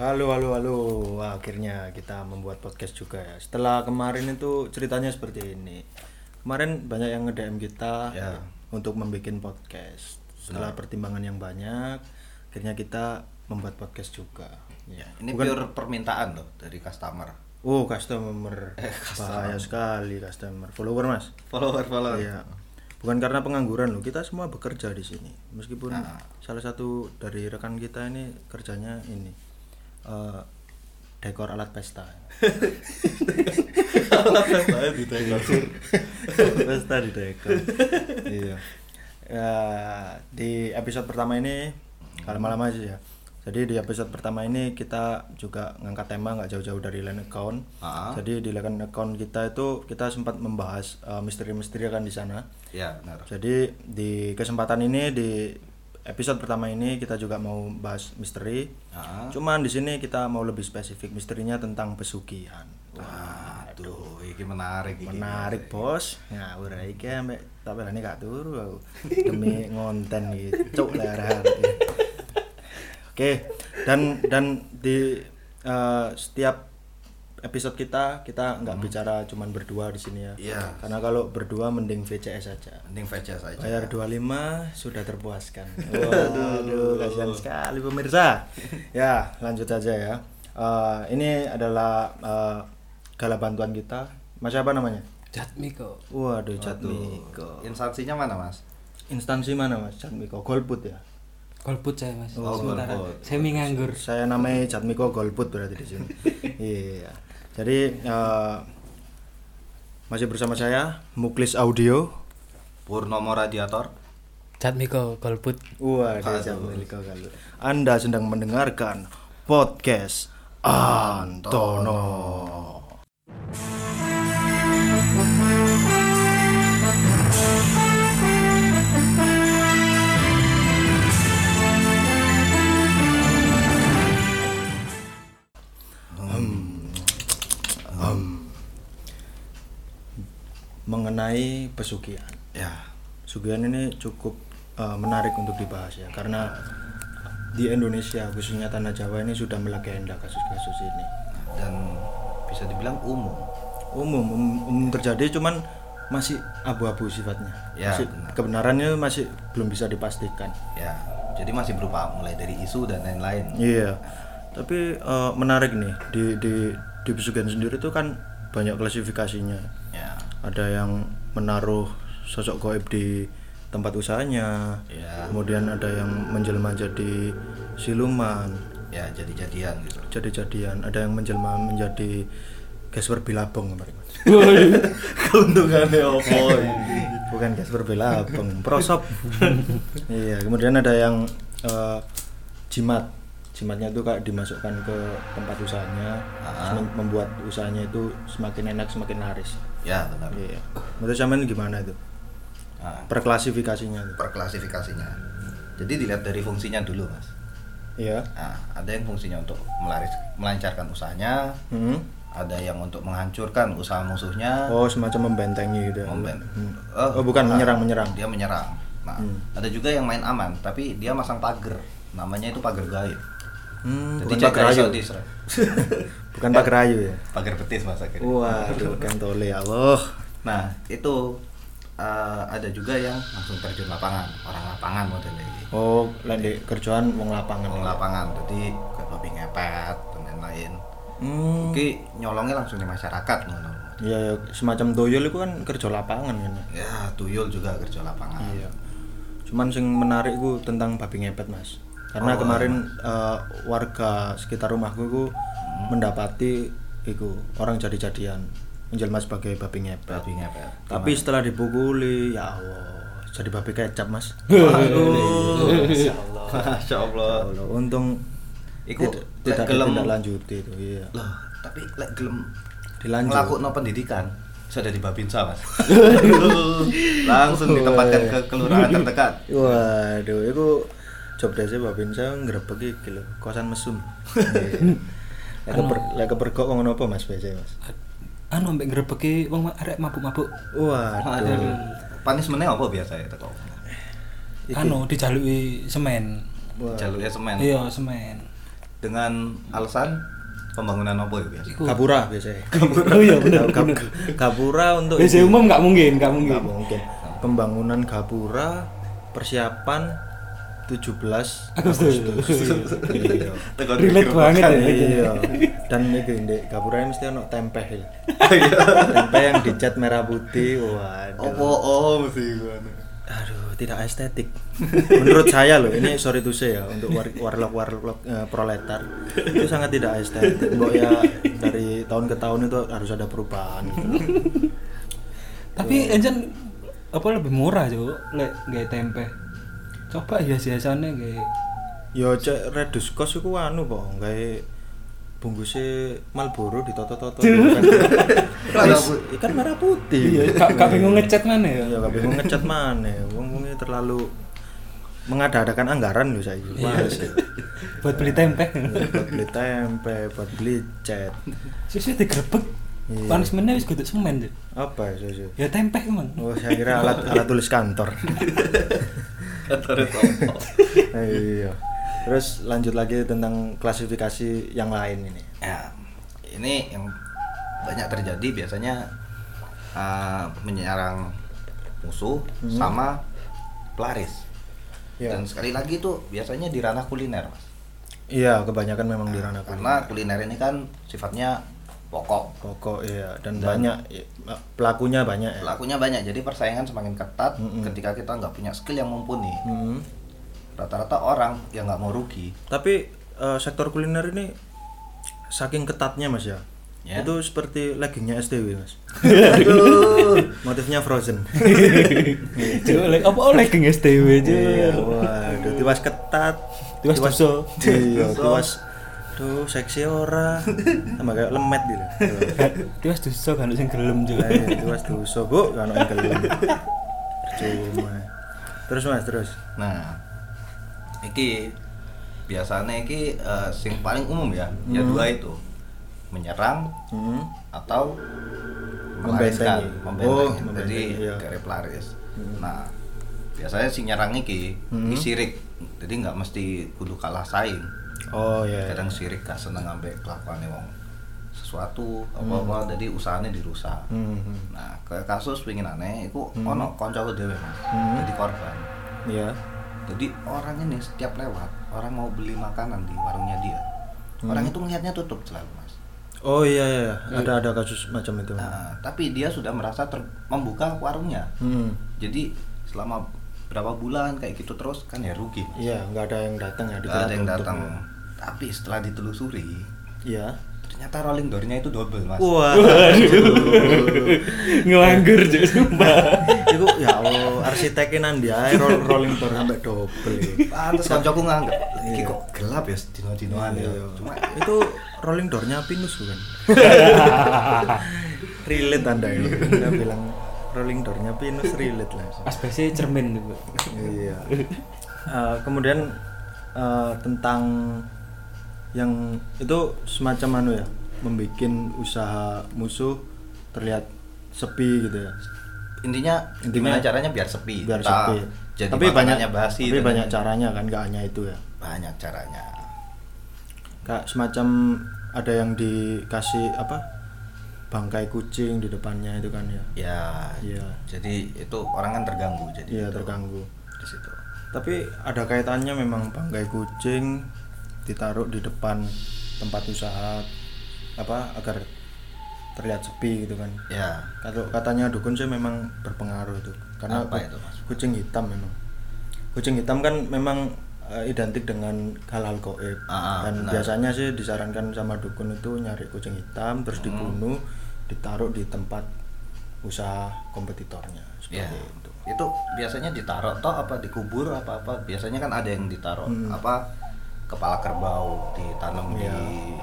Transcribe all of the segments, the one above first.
Halo, halo, halo. Wah, akhirnya kita membuat podcast juga ya. Setelah kemarin itu ceritanya seperti ini. Kemarin banyak yang nge-DM kita Ya. untuk membuat podcast. Setelah pertimbangan yang banyak, akhirnya kita membuat podcast juga. Ya. Ini pure permintaan loh dari customer. Oh, customer. Bahaya sekali customer. Follower, Mas. Follower follower. Iya. Bukan karena pengangguran loh, kita semua bekerja di sini. Meskipun Nah. salah satu dari rekan kita ini kerjanya ini eh, dekor alat pesta. pesta di dekor. iya. Ya, di episode pertama ini kalau malam aja ya. Jadi di episode pertama ini kita juga ngangkat tema nggak jauh-jauh dari line account. Ah. Jadi di line account kita itu kita sempat membahas eh, misteri-misteri kan di sana. Ya, benar. Jadi di kesempatan ini di episode pertama ini kita juga mau bahas misteri. Ah. Cuman di sini kita mau lebih spesifik misterinya tentang pesugihan. Waduh, ini menarik iki. Menarik bos. Nah, ora iki ambek tak belani gak turu aku. Demi ngonten gitu. Cuk lerah. Oke, dan dan di eh, setiap episode kita kita nggak bicara cuman berdua di sini ya. Iya. Karena kalau berdua mending VCS saja. Mending VCS aja. Bayar 25 sudah terpuaskan. Waduh, kasihan sekali pemirsa. Ya, lanjut aja ya. Eh, ini adalah eh, gala bantuan kita. Mas siapa namanya? Jatmiko. Waduh, Jatmiko. Instansinya mana, Mas? Instansi mana Mas? Jatmiko Golput ya. Golput saya mas. Oh, Sementara golput. semi nganggur. Saya namanya Jatmiko Golput berarti di sini. iya. Jadi eh, masih bersama saya Muklis Audio. Purnomo Radiator. Jatmiko golput. Waduh, Jatmiko kalau Anda sedang mendengarkan podcast Antono. Mengenai pesugihan. Ya. Sugihan ini cukup uh, menarik untuk dibahas ya karena di Indonesia khususnya tanah Jawa ini sudah melegenda kasus-kasus ini. Dan bisa dibilang umum. Umum, umum, umum terjadi cuman masih abu-abu sifatnya. Ya, Masih- benar. kebenarannya masih belum bisa dipastikan. Ya. Jadi masih berupa mulai dari isu dan lain-lain. Iya. Tapi uh, menarik nih di di di pesugihan sendiri itu kan banyak klasifikasinya. Ada yang menaruh sosok goib di tempat usahanya. Ya. Kemudian ada yang menjelma jadi siluman, Ya, jadi-jadian gitu. jadi-jadian. Ada yang menjelma menjadi Gasper Bilabong kemarin. Keuntungannya apa? Bukan Gasper Bilabong, prosop. iya, kemudian ada yang eh, jimat. Jimatnya itu kayak dimasukkan ke tempat usahanya, Ah. mem- membuat usahanya itu semakin enak, semakin laris. ya, benar. Iya. Menurut sampean gimana itu? Nah, Perklasifikasinya itu. perklasifikasinya. Jadi dilihat dari fungsinya dulu, Mas. Iya. Nah, ada yang fungsinya untuk melaris, melancarkan usahanya, Hmm. ada yang untuk menghancurkan usaha musuhnya, Oh, semacam membentengi gitu. memben- Hmm. Oh, Oh, bukan bukan. menyerang, menyerang. dia menyerang. Nah, Hmm. ada juga yang main aman, tapi dia masang pagar, namanya itu pagar gaib. Hmm, Jadi bukan jaga pagar ayu. iso diserang. bukan pagar ayu ya. pagar betis mas akhirnya. Waduh, ya Allah. Nah, itu eh, ada juga yang langsung terjun lapangan, orang lapangan modelnya ini. Oh, lain di kerjaan wong lapangan. Orang lapangan, jadi kayak babi ngepet dan lain-lain. Hmm. Oke, nyolongnya langsung di masyarakat ngono. Ya, ya, semacam toyol itu kan kerja lapangan kan. ya. Ya, tuyul juga kerja lapangan. Iya. Cuman sing menarik ku tentang babi ngepet, Mas. Karena Oh, kemarin eh, warga sekitar rumahku ku mendapati iku orang jadi-jadian menjelma sebagai babi ngepet. Babi ngepet. Tapi setelah dipukuli, ya Allah, jadi babi kecap, Mas. Waduh. Masya Allah. Masya Allah. Untung Iku tidak gelem- tidak lanjuti itu, iya. Loh, tapi lek gelem Dilanjut. ngelakuin pendidikan sudah di Babinsa mas langsung ditempatkan ke kelurahan terdekat Waduh, itu job desa Babinsa ngrebek iki lho, kosan mesum. Lek keper lek kepergok wong apa Mas biasanya Mas? Anu ambek ngrebeki wong arek mabuk-mabuk. Waduh. punishmentnya apa biasa ya teko. Anu dijaluki semen. Jalurnya semen Iya, semen. dengan alasan pembangunan apa ya biasa? Iku. Gapura biasanya. Oh iya bener. Gapura untuk Biasa umum nggak mungkin, nggak mungkin. Nggak mungkin. Pembangunan Gapura persiapan 17 Agustus. Iya. Relate pikir banget ya. Iya. Dan iki ndek Gapura mesti ono tempeh. ya. Iya. Tempeh yang dicat merah putih. Waduh. Opo oh mesti gimana? Aduh, tidak estetik. Menurut saya loh, ini sorry to say ya untuk war warlock warlock eh, proletar itu sangat tidak estetik. Mbok ya dari tahun ke tahun itu harus ada perubahan. gitu. Tapi enjen apa lebih murah jo, lek gawe tempe. Coba hias-hiasannya gawe Yo cek redus kos iku anu kok, gawe bungkusnya ditoto-toto. Merah Wis, putih. Ikan merah putih. Iya, kak bingung ngecat mana ya? Ya gak bingung ngecat mana. Wong wong terlalu mengada-adakan anggaran loh saya. Iya. Sih. Buat beli tempe. buat beli tempe, buat beli cat. Susu digrebek. Iya. Punishmentnya wis kudu semen tuh. Apa ya susu? Ya tempe emang. Oh, saya kira alat alat tulis kantor. Kantor Topo. iya. Terus lanjut lagi tentang klasifikasi yang lain ini. Ya, ini yang banyak terjadi biasanya uh, menyerang musuh Hmm. sama pelaris. Iya. Dan sekali lagi itu biasanya di ranah kuliner, Mas. Iya, kebanyakan memang di ranah Karena kuliner. kuliner ini kan sifatnya pokok. Pokok iya dan, Dan- banyak pelakunya banyak ya. Pelakunya banyak, jadi persaingan semakin ketat Mm-mm. ketika kita nggak punya skill yang mumpuni. Hmm. Rata-rata orang yang nggak mau rugi. Tapi eh, sektor kuliner ini saking ketatnya Mas ya. Ya. Itu seperti leggingnya STW Mas. Aduh. Motifnya frozen. Coba apa oleh geng STW aja. Iya, waduh, tiwas ketat. Tiwas doso. Iya, tiwas. Duh, seksi ora. Sama kayak lemet gitu. Tiwas doso kan sing gelem juga. iya, tiwas doso, Bu, kan ono gelem. Percuma. Terus Mas, terus. Nah, iki biasanya iki eh, sing paling umum ya, ya Hmm. dua itu menyerang Hmm. atau melariskan, Membentengi. membentengi. Oh, Jadi iya. pelaris. Hmm. Nah, biasanya si nyerang iki, Hmm. iki sirik, jadi nggak mesti kudu kalah saing. Oh iya. iya. Kadang sirik gak seneng ambek kelakuannya wong sesuatu apa-apa jadi usahanya dirusak. Hmm, hmm. Nah, kayak kasus pingin aneh, itu Hmm. ono koncoku dhewe mas, Hmm. jadi korban. Iya. Jadi orang ini setiap lewat, orang mau beli makanan di warungnya dia, Hmm. orang itu melihatnya tutup selalu mas. Oh iya iya, ada ada kasus macam itu. Nah, tapi dia sudah merasa ter- membuka warungnya. Hmm. Jadi selama berapa bulan kayak gitu terus kan ya rugi. Mas. Iya, nggak ada yang datang ya. Nggak ada yang datang. ya. Tapi setelah ditelusuri, Iya. ternyata rolling door-nya itu double mas. Wah. Ngelanggar juga sumpah. Iku ya Allah, arsiteknya nanti ae roll, rolling door sampai double. Pantes kancaku nganggep, iki kok gelap ya dino-dinoan ya. Iya. Cuma itu rolling doornya Pinus bukan? relate anda ini. Anda bilang rolling doornya Pinus relate lah. Asbesnya cermin tuh. Bu. iya. Eh, kemudian eh, tentang yang itu semacam anu ya, membuat usaha musuh terlihat sepi gitu ya. intinya, Intinya- gimana caranya biar sepi. Biar Entah sepi. Jadi tapi banyak basi tapi banyak lain-lain. caranya kan, nggak hanya itu ya. banyak caranya. kayak semacam ada yang dikasih apa bangkai kucing di depannya itu kan ya Ya, Iya. jadi itu orang kan terganggu jadi iya itu terganggu di situ. tapi ada kaitannya memang bangkai kucing ditaruh di depan tempat usaha apa agar terlihat sepi gitu kan Ya, kalau katanya dukun sih memang berpengaruh itu karena Apa itu, Mas? kucing hitam memang kucing hitam kan memang eh, identik dengan hal-hal goib Ah, ah, dan benar. biasanya sih disarankan sama dukun itu nyari kucing hitam terus Hmm. dibunuh ditaruh di tempat usaha kompetitornya ya. seperti itu Itu biasanya ditaruh toh apa dikubur apa apa. Biasanya kan ada yang ditaruh Hmm. apa kepala kerbau ditanam Iya. di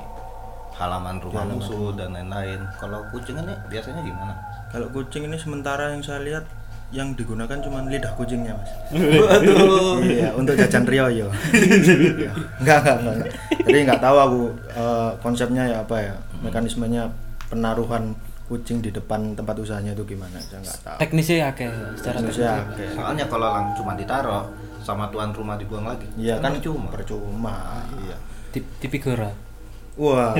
halaman rumah halaman musuh dan lain-lain. Kalau kucing ini biasanya gimana? kalau kucing ini sementara yang saya lihat yang digunakan cuma lidah kucingnya mas Waduh. iya untuk jajan rioyo Iya. enggak enggak enggak enggak. jadi nggak tahu aku eh, konsepnya ya apa ya mekanismenya penaruhan kucing di depan tempat usahanya itu gimana saya nggak tahu Teknisnya akeh secara Teknisnya teknis. akeh. Soalnya kalau lang cuma ditaruh sama tuan rumah dibuang lagi. iya kan cuma. percuma iya Tip- Tipikora. Wah.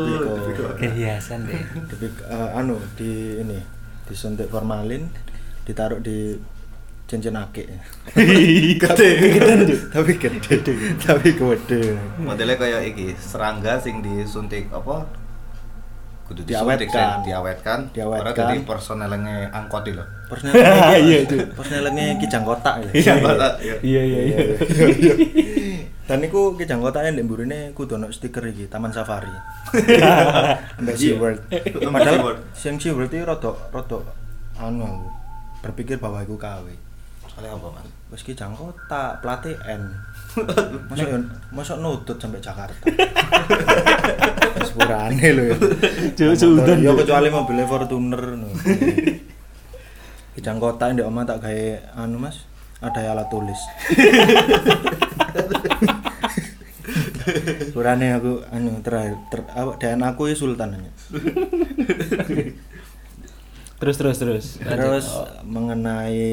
Kehiasan deh. Dipik- eh, anu di ini disuntik formalin, ditaruh di cincin ake. Gede. Tapi gede, tapi gede. Modelnya kayak iki, serangga sing disuntik apa? Kudu Diawetkan. diawetkan. Diawetkan. Dadi personelnya angkot itu. Persnelnya Iya, itu. Persnelnya kijang kotak ya. Iya, Iya. Iya iya iya. Dan iku kijang kotaknya ndek mburine kudu ono stiker iki Taman Safari. Ambek SeaWorld. Padahal sing SeaWorld iki rada rada anu. Berpikir bahwa iku KW. Soalnya apa, Mas? Wis kijang kotak, plate N. Masuk yo masuk nutut sampai Jakarta. Sepurane lho ya. Jauh sudan. Yo kecuali mobilnya Fortuner no. Kijang kotak ndek omah tak gawe anu Mas, ada alat tulis. Kurane aku anu terakhir ter, apa dan aku ya sultan. Terus terus terus. Terus Lanjut. mengenai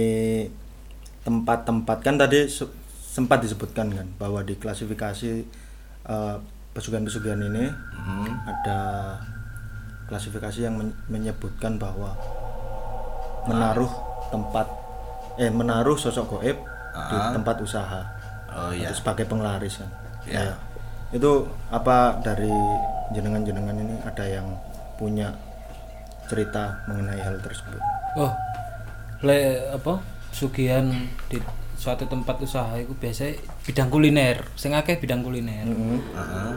tempat-tempat kan tadi se- sempat disebutkan kan bahwa di klasifikasi eh, pesugihan-pesugihan ini Hmm. ada klasifikasi yang men- menyebutkan bahwa menaruh tempat eh menaruh sosok goib di Ah. tempat usaha Oh iya. Itu sebagai penglaris kan Iya. Ya. itu apa dari jenengan-jenengan ini ada yang punya cerita mengenai hal tersebut Oh, le apa? Sugihan di suatu tempat usaha itu biasanya bidang kuliner. Sing akeh bidang kuliner. Mm-mm. Heeh.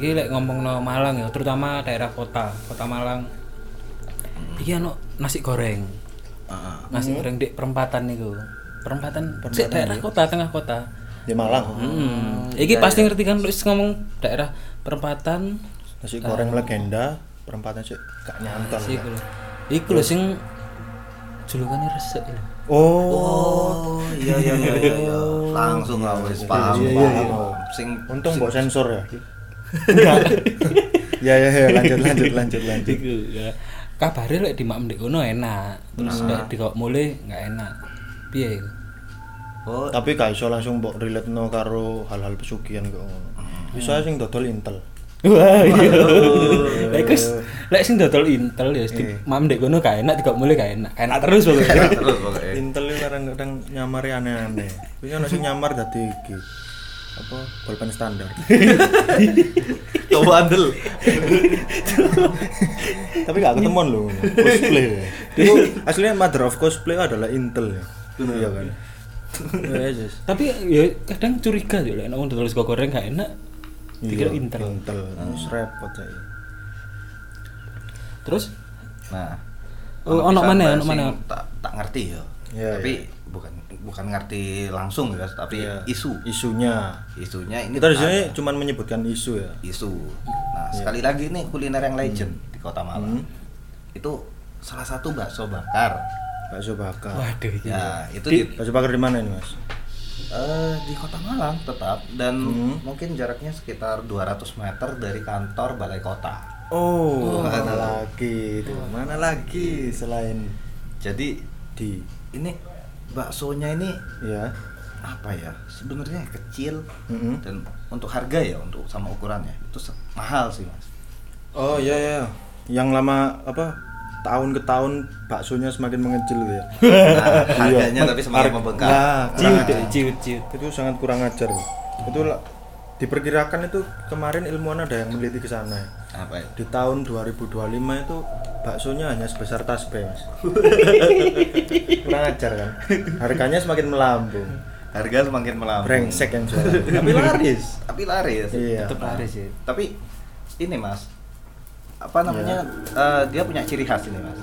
Iki lek ngomong no Malang ya, terutama daerah kota, kota Malang. Iki ano nasi goreng. Heeh. Nasi goreng di perempatan niku. Perempatan, sik daerah kota, tengah kota. di Malang Hmm. Iki pasti ngerti kan lu ngomong daerah perempatan nasi goreng legenda perempatan sih gak nyantol iku lho. Iku lho sing julukannya resek lho. Oh Oh, iya iya iya iya. iya. Langsung lah wis paham. Iya, iya, iya. Sing untung mbok sensor ya ya ya ya lanjut lanjut lanjut lanjut Iku ya. Kabare lek di mak ndek kono enak, terus lek di kok mulai nggak enak. Piye iku? Oh, tapi gak iso langsung mbok relate no karo hal-hal pesugihan kok ngono bisa sing dodol intel Wah, iya. Lek wis lek sing dodol intel ya di Iya. mam ndek kono gak enak, di kok mulai gak enak. Enak terus pokoknya. enak terus pokoknya. intel itu kadang-kadang nyamari aneh-aneh ini ono sing nyamar dadi iki apa pulpen standar Coba andel. tapi gak ketemuan loh cosplay itu aslinya mother of cosplay adalah intel ya iya kan Ya, yes. Tapi ya kadang curiga ya lek nek wong dodol sego goreng gak enak. Dikira Iya, intel. intel Wis repot saya Terus Nah. Oh, ono mana, ono mana? Tak tak ngerti ya. Iya, tapi bukan bukan ngerti langsung ya, tapi Iya. isu. isunya Isunya ini kita di sini ada cuman menyebutkan isu ya isu. Nah, sekali lagi nih kuliner yang legend di Kota Malang. Hmm. Itu salah satu bakso bakar. bakso bakar waduh iki. Ya, itu Di- di, bakso bakar di mana ini mas eh, di Kota Malang tetap dan Hmm. mungkin jaraknya sekitar 200 meter dari kantor Balai Kota. oh, mana lagi itu? Mana lagi selain Jadi di ini baksonya ini ya apa ya? Sebenarnya kecil Mm-mm. dan untuk harga ya untuk sama ukurannya. Itu mahal sih mas. Oh iya ya yang lama apa tahun ke tahun baksonya semakin mengecil gitu ya. Nah, harganya Iya. tapi semakin Har- membengkak. Nah, ciut ya, ciut ciut. itu sangat kurang ajar. Itu lah- diperkirakan itu kemarin ilmuwan ada yang meneliti ke sana. Ya. apa ya di tahun 2025 itu baksonya hanya sebesar tasbih mas. Kurang ajar kan? Harganya semakin melambung. Harga semakin melambung. Brengsek yang jualan tapi laris. Tapi laris. Iya. Tetep laris ya. tapi ini mas apa namanya eh, dia punya ciri khas ini mas.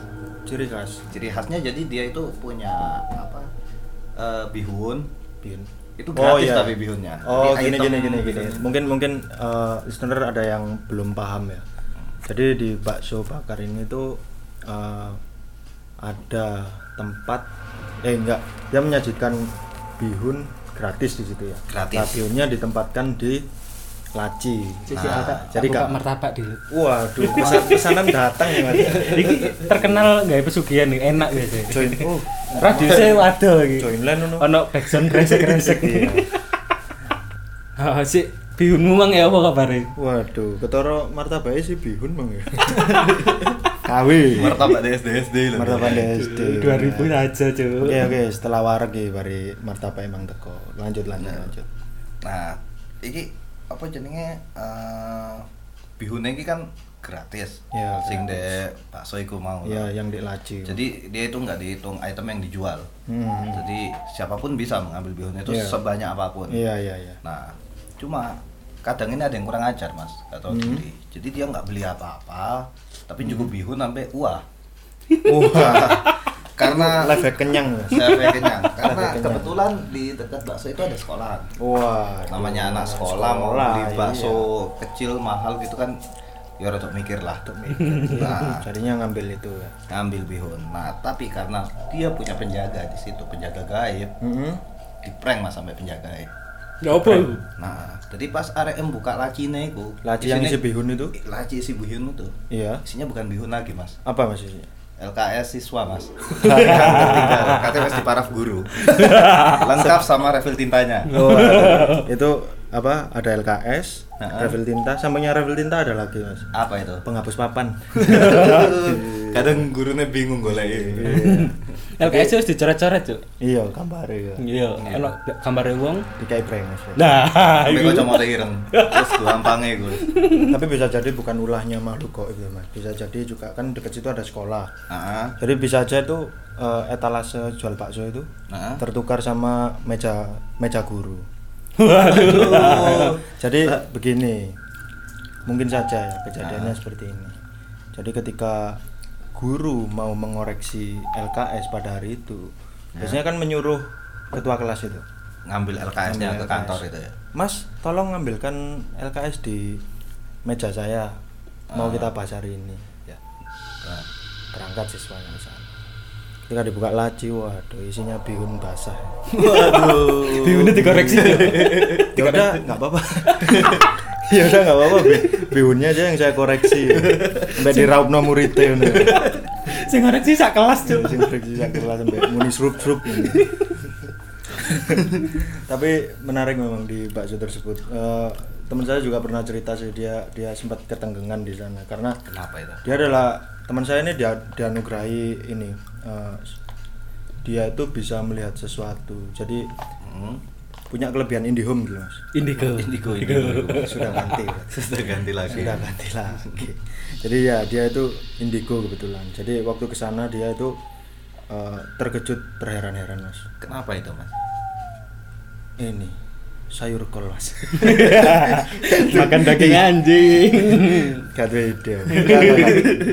Ciri khas. Ciri khasnya jadi dia itu punya apa eh, bihun. Bin itu gratis iya. tapi bihunnya. Oh Jadi gini item gini gini. gini bihun. mungkin mungkin eh, listener ada yang belum paham ya. Jadi di bakso bakar ini tuh eh, ada tempat eh enggak. Dia menyajikan bihun gratis di situ ya. Gratis. Nah, bihunnya ditempatkan di laci Nah, ada jadi kak martabak di. waduh pesan pesanan datang ya mas Iki terkenal gak pesugihan nih, enak biasa. join oh Radiusnya waduh iki. join line ono Ono backsound kresek-kresek. Iya. Ah, sih Bihunmu mang ya apa kabare? Waduh, ketara martabake si bihun mang ya. Kawe. Martabak SD SD lho. Martabak SD. 2000 aja, Cuk. Oke oke, setelah wareg ya bari martabak emang teko. Lanjut lanjut lanjut. Nah, iki apa jenenge eh bihune iki kan gratis. Ya, Sing dek bakso iku mau. Ya yang di laci. Jadi dia itu nggak dihitung item yang dijual. Hmm. Jadi siapa pun bisa mengambil bihun itu Iya. sebanyak apa pun. Iya iya iya. Nah, cuma kadang ini ada yang kurang ajar mas, gak tahu Hmm. beli. Jadi dia nggak beli apa-apa, tapi cukup bihun sampai wah. Wah, Karena live kenyang. Pengen kenyang. Karena Live kenyang. kebetulan di dekat bakso itu ada sekolah. Wah, Namanya anak sekolah, mau beli bakso kecil mahal gitu kan, ya harus mikir lah. Iya. Nah, Jadinya ngambil itu ya. ngambil bihun. Nah, tapi karena dia punya penjaga di situ, penjaga gaib, Mm-mm. diprank mas sampai penjaga gaib. Ya apa? iku? Nah, jadi pas RM buka lacine itu, Laci yang isi bihun itu? laci isi bihun itu, Iya. isinya bukan bihun lagi mas, Apa mas isinya? LKS siswa mas, katanya mas di paraf guru, lengkap sama refill tintanya. Oh, itu apa? Ada LKS, Nah. refill tinta, sampingnya refill tinta ada lagi mas. Apa itu? Penghapus papan. Kadang gurunya bingung golek. LKS wis dicoret-coret, Cuk. iya, gambar ya. Iya, ono gambare wong. Dikai prank mas. Nah, Tapi iku. kok cuma ireng, terus gampangnya gue. Tapi bisa jadi bukan ulahnya makhluk kok itu mas. Bisa jadi juga kan dekat situ ada sekolah. Nah, Jadi bisa aja itu eh, etalase jual bakso itu nah. tertukar sama meja meja guru. Waduh. Jadi begini, mungkin saja ya kejadiannya seperti ini. Jadi ketika guru mau mengoreksi LKS pada hari itu, biasanya kan menyuruh ketua kelas itu, Ngambil LKS-nya ke kantor itu ya. Mas, tolong ambilkan LKS di meja saya, mau Ah. kita bahas hari ini. Ya, Nah, berangkat siswanya ke sana. Ketika dibuka laci, waduh isinya bihun basah. Waduh. Bihunnya dikoreksi. ya udah nggak apa-apa ya udah nggak apa-apa Bi. bihunnya aja yang saya koreksi sampai diraup no muridnya ngono. Sing ngoreksi sak kelas, Cuk. sing koreksi sak kelas sampai muni srup-srup ini. tapi menarik memang di bakso tersebut Eh, teman saya juga pernah cerita sih dia dia sempat ketenggengan di sana karena Kenapa itu? dia adalah teman saya ini dia dianugerahi ini eh, dia itu bisa melihat sesuatu jadi Hmm. punya kelebihan IndiHome gitu mas Indigo. Indigo, indigo. sudah ganti Sudah ganti lagi. sudah ganti lagi jadi ya dia itu indigo kebetulan jadi waktu ke sana dia itu eh, terkejut terheran-heran mas Kenapa itu, Mas? ini sayur kol mas Makan daging. Anjing. gak ada ide.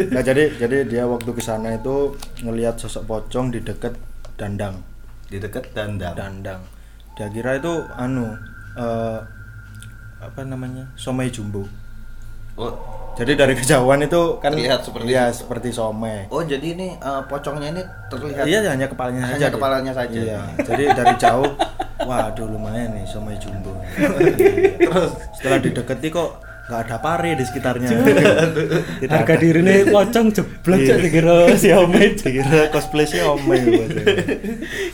Nggak, jadi jadi dia waktu ke sana itu ngelihat sosok pocong di dekat dandang. Di dekat dandang. dandang. Dia kira itu anu eh, apa namanya? Somai jumbo Oh, jadi dari kejauhan itu kan Terlihat seperti itu. seperti somai oh jadi ini eh, pocongnya ini terlihat Iya hanya kepalanya Hanya saja. dia. kepalanya saja. Iya. Jadi dari jauh, waduh lumayan nih somai jumbo. Terus Setelah dideketi kok nggak ada pare di sekitarnya. Tidak Harga ada. dirine pocong jeblok Iya. Dikira si Omet. Dikira cosplay omai bahasanya.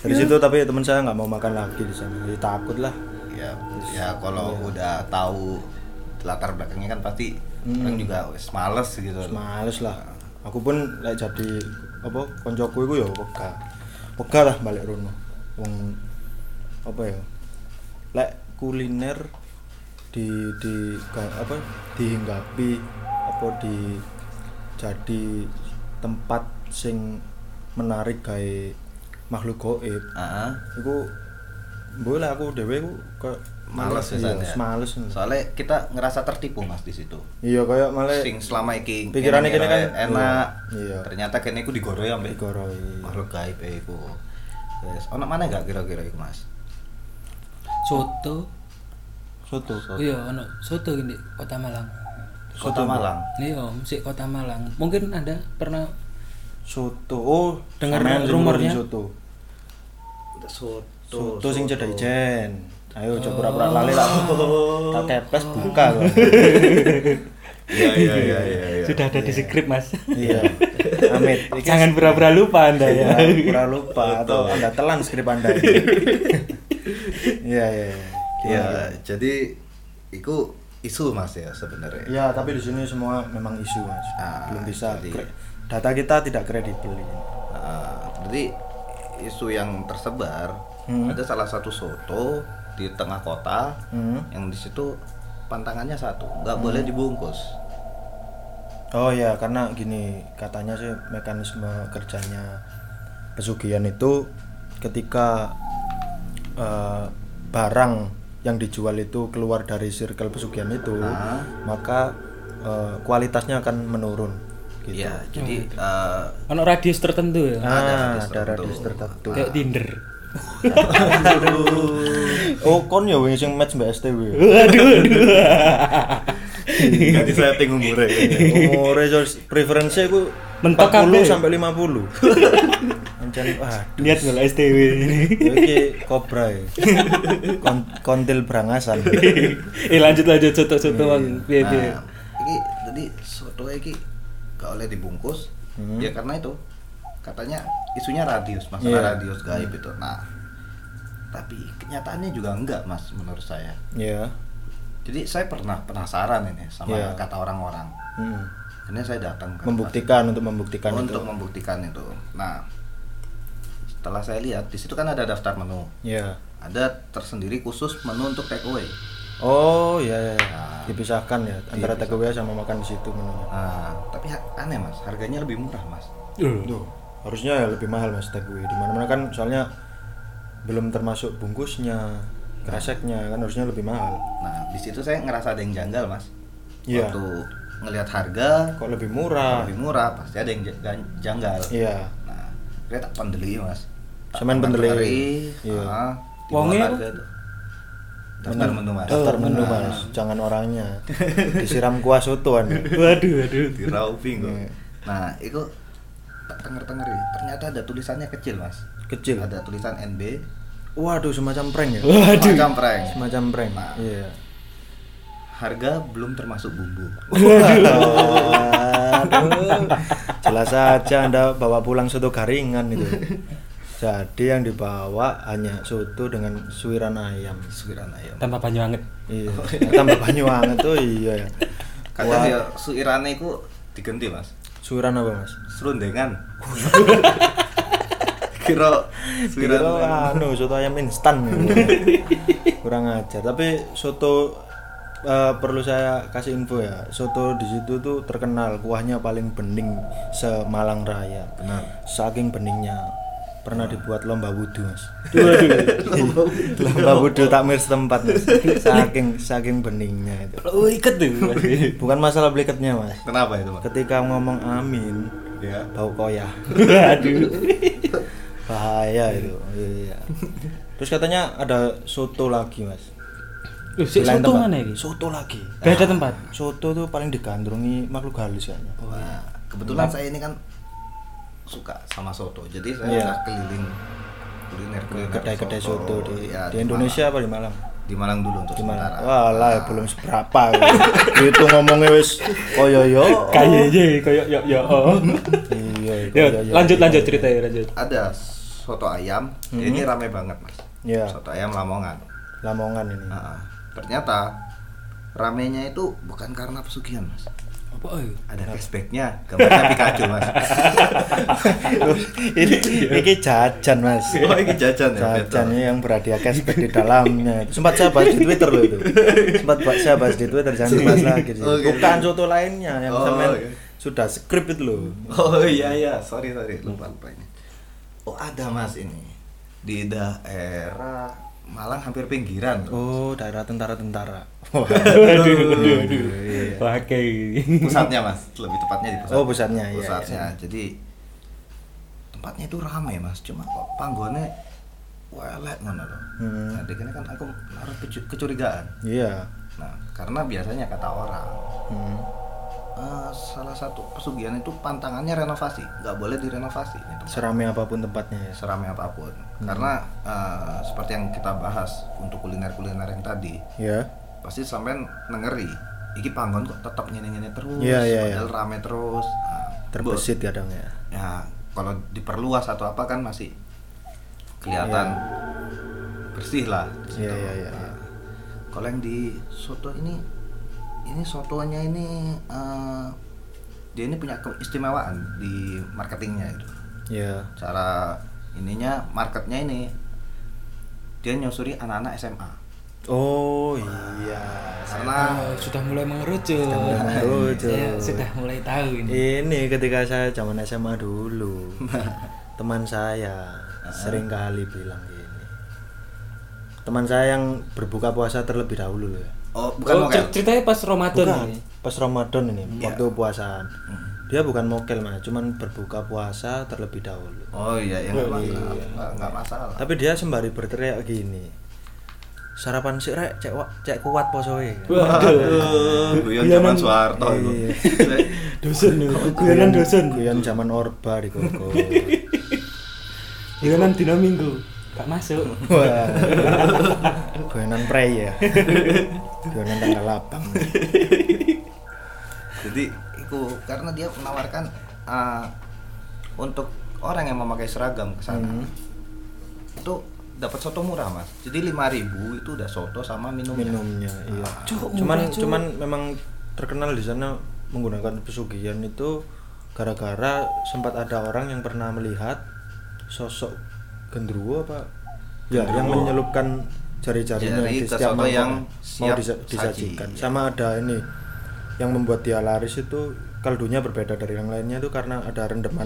Dari situ tapi teman saya nggak mau makan lagi di sana. Jadi takut lah. ya ya kalau Iya. udah tahu latar belakangnya kan pasti Hmm. orang juga wes males gitu. Terus males lah. Aku pun lek jadi apa koncoku iku ya wega. Wega lah balik rono. Wong apa ya? Lek kuliner di di apa dihinggapi apa di jadi tempat sing menarik gawe makhluk goib Heeh. iku boleh aku dhewe iku kayak Males ya, iya, San, ya? males Soalnya kita ngerasa tertipu Mas di situ. iya kayak malah Sing selama iki Pikirannya kene kan, enak. iya. Ternyata kene iku digoroi ambek digoroi makhluk gaib e iku. Wes, ono mana enggak kira-kira iku Mas? Soto. soto iya, ono soto ini Kota Malang. Kota Malang. Iya, musik Kota Malang. Mungkin Anda pernah soto oh Dengar rumornya? soto Soto. soto sing cedek ijen ayo coba pura-pura lali tak tak kepes buka Iya iya iya iya. iya. Sudah ada di skrip, Mas. iya amit Jangan pura-pura lupa Anda ya. pura lupa atau anda telan skrip anda iya iya iya Iya, jadi itu isu mas ya sebenarnya Ya, tapi di sini semua memang isu, Mas. Ah, Belum bisa jadi- data kita tidak kredibel ini. Nah, jadi isu yang tersebar Hmm. ada salah satu soto di tengah kota Hmm. yang di situ pantangannya satu nggak boleh dibungkus Oh ya, karena gini katanya sih mekanisme kerjanya pesugihan itu ketika eh, barang yang dijual itu keluar dari circle pesugihan itu, Ah. maka eh, kualitasnya akan menurun. Gitu. Iya, jadi eh, Ono radius tertentu ya. Ah, Ada ada, radius tertentu. radius tertentu. Kayak Tinder. Oh, kon ya wing sing match Mbak STW. Waduh, waduh. nggak disetting umurnya. Umure preferensi aku Mentok 40 kabeh. sampai 50. Ancen waduh. Niat nggak STW ini. Iki kobra ya. Kon- kontil berangasan. eh lanjut lanjut soto-soto Bang. Piye piye. Nah, ini jadi soto iki gak oleh dibungkus Hmm. ya karena itu katanya isunya radius masalah Iya. radius gaib itu nah tapi kenyataannya juga enggak mas menurut saya Iya. jadi saya pernah penasaran ini sama Iya. kata orang-orang Hmm. ini saya datang ke Membuktikan untuk membuktikan untuk itu. membuktikan itu nah setelah saya lihat di situ kan ada daftar menu Iya. ada tersendiri khusus menu untuk take away Oh, iya iya. iya. Nah. Dipisahkan ya antara take away sama makan di situ menunya. nah tapi aneh mas harganya lebih murah mas Tuh, harusnya ya lebih mahal Mas take away. Di mana-mana kan soalnya belum termasuk bungkusnya, kreseknya kan harusnya lebih mahal. Nah, di situ saya ngerasa ada yang janggal, Mas. Iya. Waktu ngelihat harga Kok lebih murah? lebih murah, pasti ada yang janggal. Iya. Nah, saya tak pendeli, Mas. Tak Semen pendeli. Iya. ah, harga itu. Daftar menu, Mas. Daftar menu Nah, Mas, jangan orangnya. Disiram kuah sotoan. Waduh waduh. Di rauping kok. Iya. Nah, itu tak tenger-tenger ya. Ternyata ada tulisannya kecil, Mas. Kecil. Ada tulisan NB. Waduh, semacam prank ya. Waduh. Macam prank. Semacam prank. Nah. Iya. Harga belum termasuk bumbu. Aduh. Jelas saja Anda bawa pulang soto garingan itu. Jadi yang dibawa hanya soto dengan suiran ayam. Suiran ayam. Tanpa banyu anget. Iya. Tambah banyu anget tuh iya ya. Kadang Wah. ya suirane itu diganti, Mas. Suiran apa, Mas? serundengan kira Kira anu soto ayam instan. Kurang ajar. Tapi soto eh, perlu saya kasih info ya. Soto di situ tuh terkenal kuahnya paling bening se-Malang Raya. benar Saking beningnya pernah dibuat lomba wudhu mas lomba wudhu takmir setempat mas saking saking beningnya itu Oh iket tuh. bukan masalah beliketnya mas kenapa itu mas ketika ngomong amin ya bau koyah Waduh. Bahaya itu. Iya terus katanya ada soto lagi mas. Loh, Di lain soto tempat. mana iki? soto lagi. Beda tempat. soto tuh paling digandrungi makhluk halus kayaknya. Wah, kebetulan saya ini kan suka sama soto. Jadi saya Iya. udah keliling kuliner kuliner kedai-kedai soto. di, ya, di Indonesia apa di Malang? Malang. di Malang dulu untuk di Malang. sementara. Walah belum seberapa. Itu ngomongnya wis koyo yo Kayaknya koyo yo yo. Ya, lanjut lanjut cerita ya lanjut. ada soto ayam. Ini rame banget mas. Iya. soto ayam Lamongan. Lamongan ini. Nah, ternyata ramenya itu bukan karena pesugihan mas. Apa ayo? ada cashbacknya gambarnya Pikachu mas. Ini ini jajan mas. Oh ini jajan ya jajan ini yang berhadiah cashback di dalamnya. Sempat saya bahas di Twitter loh itu. Sempat saya bahas di Twitter jangan dibahas lagi. Oh, gitu. bukan soto lainnya yang Oh, iya. Sudah skrip itu loh Oh iya iya, sorry sorry lupa lupa ini. Oh ada mas ini di daerah Malang hampir pinggiran. oh daerah Waduh waduh. Iya. Pakai. Pusatnya mas, lebih tepatnya di pusat. Oh, pusatnya, iya, Pusatnya. Jadi tempatnya itu ramai mas, cuma kok panggonnya welek ngono loh. Hmm. Nah, kan aku kecu- kecurigaan. iya Nah karena biasanya kata orang Hmm. Eh, salah satu pesugihan itu pantangannya renovasi, nggak boleh direnovasi. Tempat. seramai apa pun tempatnya ya seramai apa pun Hmm. karena eh, seperti yang kita bahas untuk kuliner-kuliner yang tadi ya pasti sampean nengeri iki panggon kok tetap nyene-nyene terus Iya, iya, padahal iya. rame terus Nah, terbesit kadang ya ya kalau diperluas atau apa kan masih kelihatan bersih lah iya, iya, Nah, iya. kalau yang di soto ini ini sotonya ini eh, dia ini punya keistimewaan di marketingnya itu. Ya cara ininya marketnya ini dia nyusuri anak-anak SMA oh iya. Karena Oh, sudah mulai mengerucut. mulai mengerucut. Saya sudah mulai tahu ini. ini ketika saya zaman SMA dulu teman saya sering kali bilang gini. Teman saya yang berbuka puasa terlebih dahulu loh ya oh bukan oh, mokel cer- ceritanya pas Ramadan Bukan, ini. pas Ramadan ini Iya. waktu puasaan dia bukan mokel mas cuman berbuka puasa terlebih dahulu oh iya ya nggak Oh, masalah iya. nggak nggak masalah tapi dia sembari berteriak gini sarapan sih rek cek cek kuat posoe Waduh, guyon zaman Soeharto itu. Iya. Dosen nih, guyonan dosen. guyon zaman orba di koko Guyonan dina Minggu. Gak masuk. wah guyonan prei ya guyonan tanggal lapang Jadi itu karena dia menawarkan uh, untuk orang yang memakai seragam ke sana. Hmm. Itu dapat soto murah, Mas. Jadi 5000 itu udah soto sama minumnya. minumnya iya Cuk, cuman Cuk. cuman memang terkenal di sana menggunakan pesugihan itu gara-gara sempat ada orang yang pernah melihat sosok gendruwo apa ya yang menyelupkan jari-jarinya Jari di setiap mangkok yang mau siap disa- saji, disajikan. ya. sama ada ini yang membuat dia laris itu kaldunya berbeda dari yang lainnya itu karena ada rendeman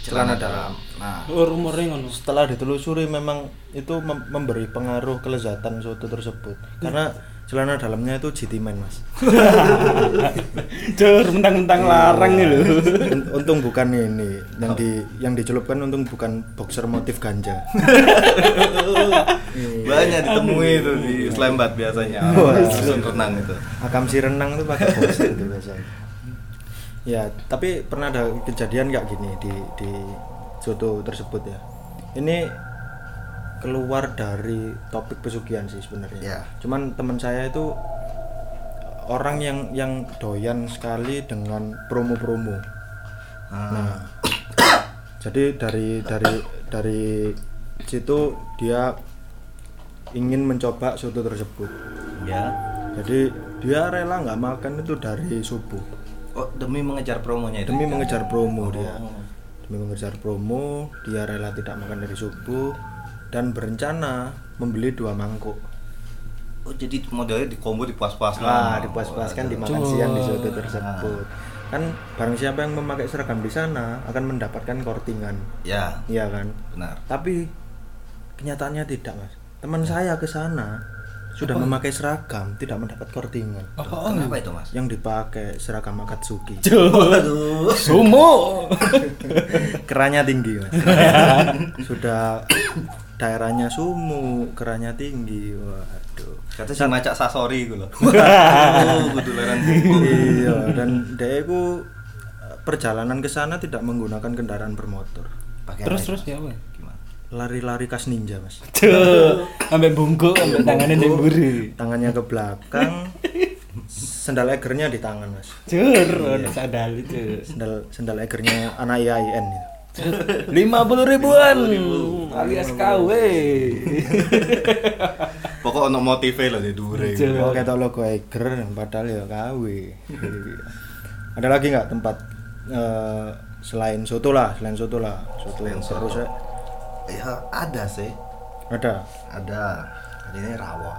celana dalam. Nah, Oh, rumornya ngono. setelah ditelusuri memang itu mem- memberi pengaruh kelezatan soto tersebut. Karena celana dalamnya itu jitimen mas. Jor, mentang-mentang larang nih. Un- untung bukan ini yang di yang dicelupkan untung bukan boxer motif ganja. Banyak ditemui itu di Slambat biasanya. Susun renang itu. akam si renang tuh pakai boxer itu biasanya. Ya tapi pernah ada kejadian nggak gini di di soto tersebut ya. Ini keluar dari topik pesugihan sih sebenarnya Ya. cuman teman saya itu orang yang yang doyan sekali dengan promo-promo Ah. Nah, jadi dari dari dari situ dia ingin mencoba soto tersebut. ya. Jadi dia rela nggak makan itu dari subuh Oh, demi mengejar promonya itu. demi mengejar promo dia. Oh. Demi mengejar promo, dia rela tidak makan dari subuh dan berencana membeli dua mangkuk. Oh, jadi modelnya di combo dipuas-puaskan. Ah, dipuas-puaskan di makan Cuk. siang di soto tersebut. Kan barang siapa yang memakai seragam di sana akan mendapatkan kortingan. Ya, Iya kan? benar. Tapi kenyataannya tidak, Mas. Teman saya ke sana sudah memakai seragam, tidak mendapat kortingan. Apa Kenapa itu, Mas? Yang dipakai seragam Akatsuki. Aduh. Sumo. Keranya tinggi, Mas. sudah daerahnya sumu, keranya tinggi. Waduh. Kata si macak sasori. Oh, kudu leran buku. iya, dan dia itu eh, perjalanan ke sana tidak menggunakan kendaraan bermotor. Pakai Terus apa terus ya? Gimana? Lari-lari kas ninja, Mas. Tuh, ambek bungkuk, ambek tangannya di mburi. Tangannya ke belakang, sendal egernya di tangan, Mas. Jur, ono sandal itu. Sendal sendal egernya anak IAIN itu. Lima puluh ribuan alias KW. Pokok ono motive lho di dure. Oh, kayak logo Eger padahal ya KW. Ada lagi nggak tempat eh, selain soto lah, selain soto lah, soto Selain yang soto. terus ya? Ya, ada sih. Ada. Ada. Ini rawon.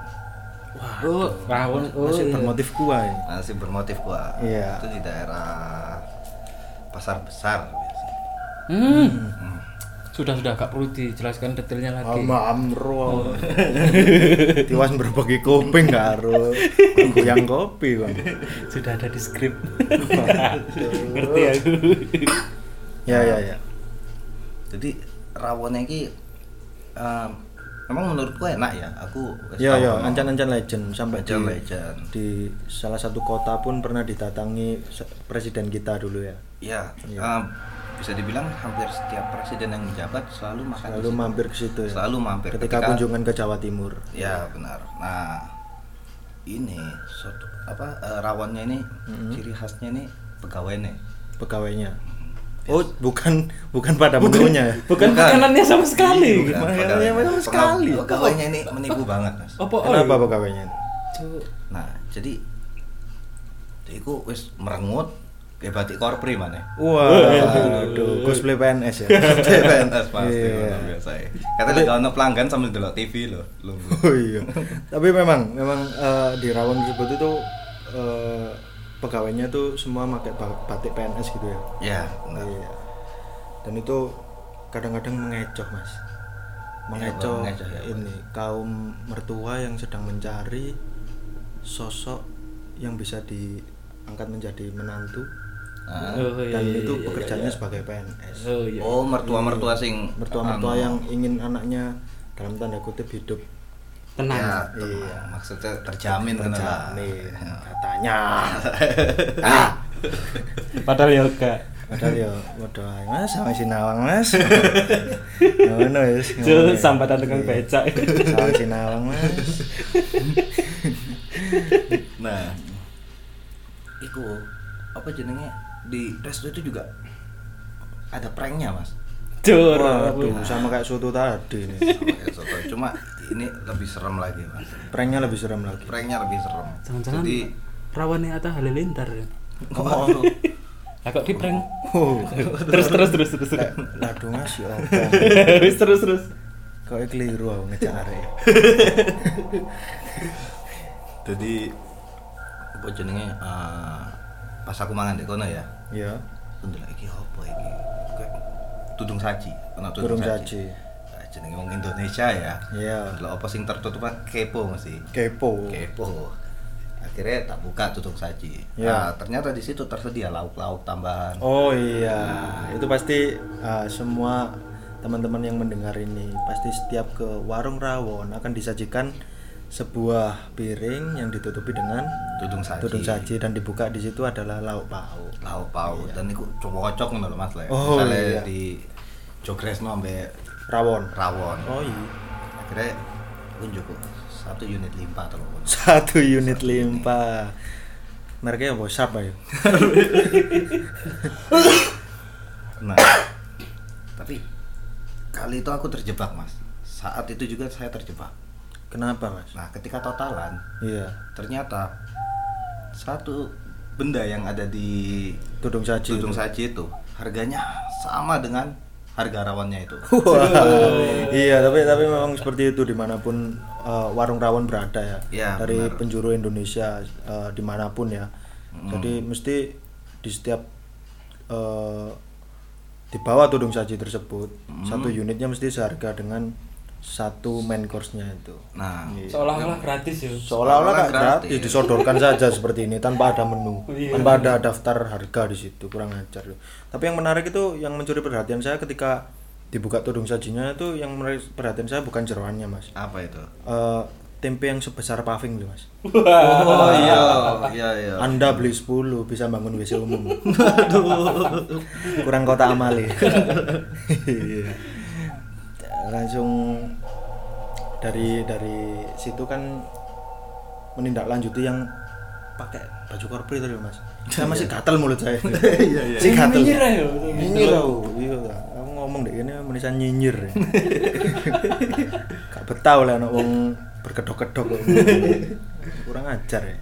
Oh, rawon. Oh, Masih iya. bermotif kuah ya. Masih bermotif gua. Iya. Itu di daerah pasar besar biasanya. Hmm. Sudah sudah gak perlu dijelaskan detailnya lagi. Ama amro. Tiwas berbagi kuping karo yang kopi, Bang. Sudah ada di skrip. Ngerti aku. Ya ya ya. Jadi rawonnya ini em, memang menurutku enak ya. Aku wis Ya ya, ancan-ancan legend sampai Ancan di, legend. di salah satu kota pun pernah didatangi se- presiden kita dulu ya. Ya, Iya. Bisa dibilang hampir setiap presiden yang menjabat selalu makan di Selalu situ. mampir ke situ ya. Selalu mampir. Ketika, kunjungan ke Jawa Timur. Ya benar. Nah ini soto apa eh, rawonnya ini Mm-hmm. ciri khasnya ini pegawainya. pegawainya. Oh, bukan bukan pada menunya ya. Bukan makanannya sama sekali. Bukan, Makanannya pegawainya. sama sekali. Pegawainya ini menipu banget mas. Apa? Kenapa pegawainya? Cuk. Nah, jadi iku wis merengut kayak batik korpri mana? Waduh, cosplay PNS ya. PNS pasti Iya. luar biasa ya. Gak ono pelanggan sambil delok TV loh, lu. Oh iya. Tapi memang memang eh, di Rawon tersebut itu eh, pegawainya tuh semua pakai ba- batik PNS gitu ya. Ya, benar. Iya. Dan itu kadang-kadang mengecoh, Mas. Mengecoh mengecoh ya, Mas. ini kaum mertua yang sedang mencari sosok yang bisa diangkat menjadi menantu Ah. Oh, iya, dan iya, itu iya, pekerjaannya iya. sebagai PNS. Oh iya. Oh, mertua-mertua sing Mertua-mertua anu, yang ingin anaknya dalam tanda kutip hidup Tenang. ya, Iya. iya. maksudnya terjamin kan terjamin Ya. katanya. ah, Padahal ya enggak. padahal ya modal Mas sama Sinawang Mas. Ngono wis. ngono Cuk, ya. sambatan tukang Iya. becak. Sama Sinawang Mas. Nah, iku apa jenenge di resto itu juga ada pranknya mas. Cur. Waduh, sama kayak soto tadi nih. Sama kayak soto. Cuma ini lebih serem lagi mas. Pranknya lebih serem lagi. Pranknya lebih serem. Jangan-jangan Jadi rawannya Atta Halilintar ya. oh, Lah kok di prank? Oh, terus terus terus terus. kayak ladu Mas ya. Wis terus terus. Kok keliru aku ngejak arek. jadi apa jenenge eh, pas aku mangan di kono ya. Ya. Untuk lagi apa iki? Kayak tudung saji, ana Tudung saji. Nah, jenenge wong Indonesia ya. Iya. Delok apa sing tertutup kan kepo mesti. Kepo. kepo akhirnya tak buka tutup saji Ya. nah ternyata di situ tersedia lauk-lauk tambahan Oh iya, itu pasti uh, semua teman-teman yang mendengar ini pasti setiap ke warung rawon akan disajikan sebuah piring yang ditutupi dengan tudung saji tudung saji dan dibuka di situ adalah lauk pauk. lauk pauk dan itu cocok ngono lho Mas Le. Oh, Misalnya iya. di Jogresno ambek Rawon. rawon Oh iya. akhirnya unjuk kok satu unit limpa terus Satu unit limpa. Mereknya apa? Sharp ayo. nah tapi kali itu aku terjebak mas saat itu juga saya terjebak Kenapa mas? nah ketika totalan Iya. ternyata satu benda yang ada di Tudung saji. tudung itu. saji itu harganya sama dengan harga rawannya itu Wah, iya tapi tapi memang seperti itu di mana pun uh, warung rawon berada ya Ya, dari benar. penjuru Indonesia uh, di mana pun ya jadi mesti di setiap uh, di bawah tudung saji tersebut satu unitnya mesti seharga dengan satu main course-nya itu. Nah. Seolah-olah gratis ya. seolah-olah nggak gratis gratis. disodorkan saja seperti ini tanpa ada menu Iya. tanpa ada daftar harga di situ kurang ajar. Loh. tapi yang menarik itu yang mencuri perhatian saya ketika dibuka tudung sajinya itu yang menarik perhatian saya bukan jeroannya mas. Apa itu? Eh, tempe yang sebesar paving loh mas. Oh iya. Iya iya. Anda beli 10 bisa bangun WC umum. Kurang kota amali. Iya. langsung dari dari situ kan menindaklanjuti yang pakai baju korpri tadi mas. Saya masih gatel mulut saya. Iya iya si gatel. Nyinyir ayo. nyinyir aku iya aku ngomong deh ini menisan nyinyir ya. gak betah lah anak wong berkedok-kedok. Kurang ajar ya.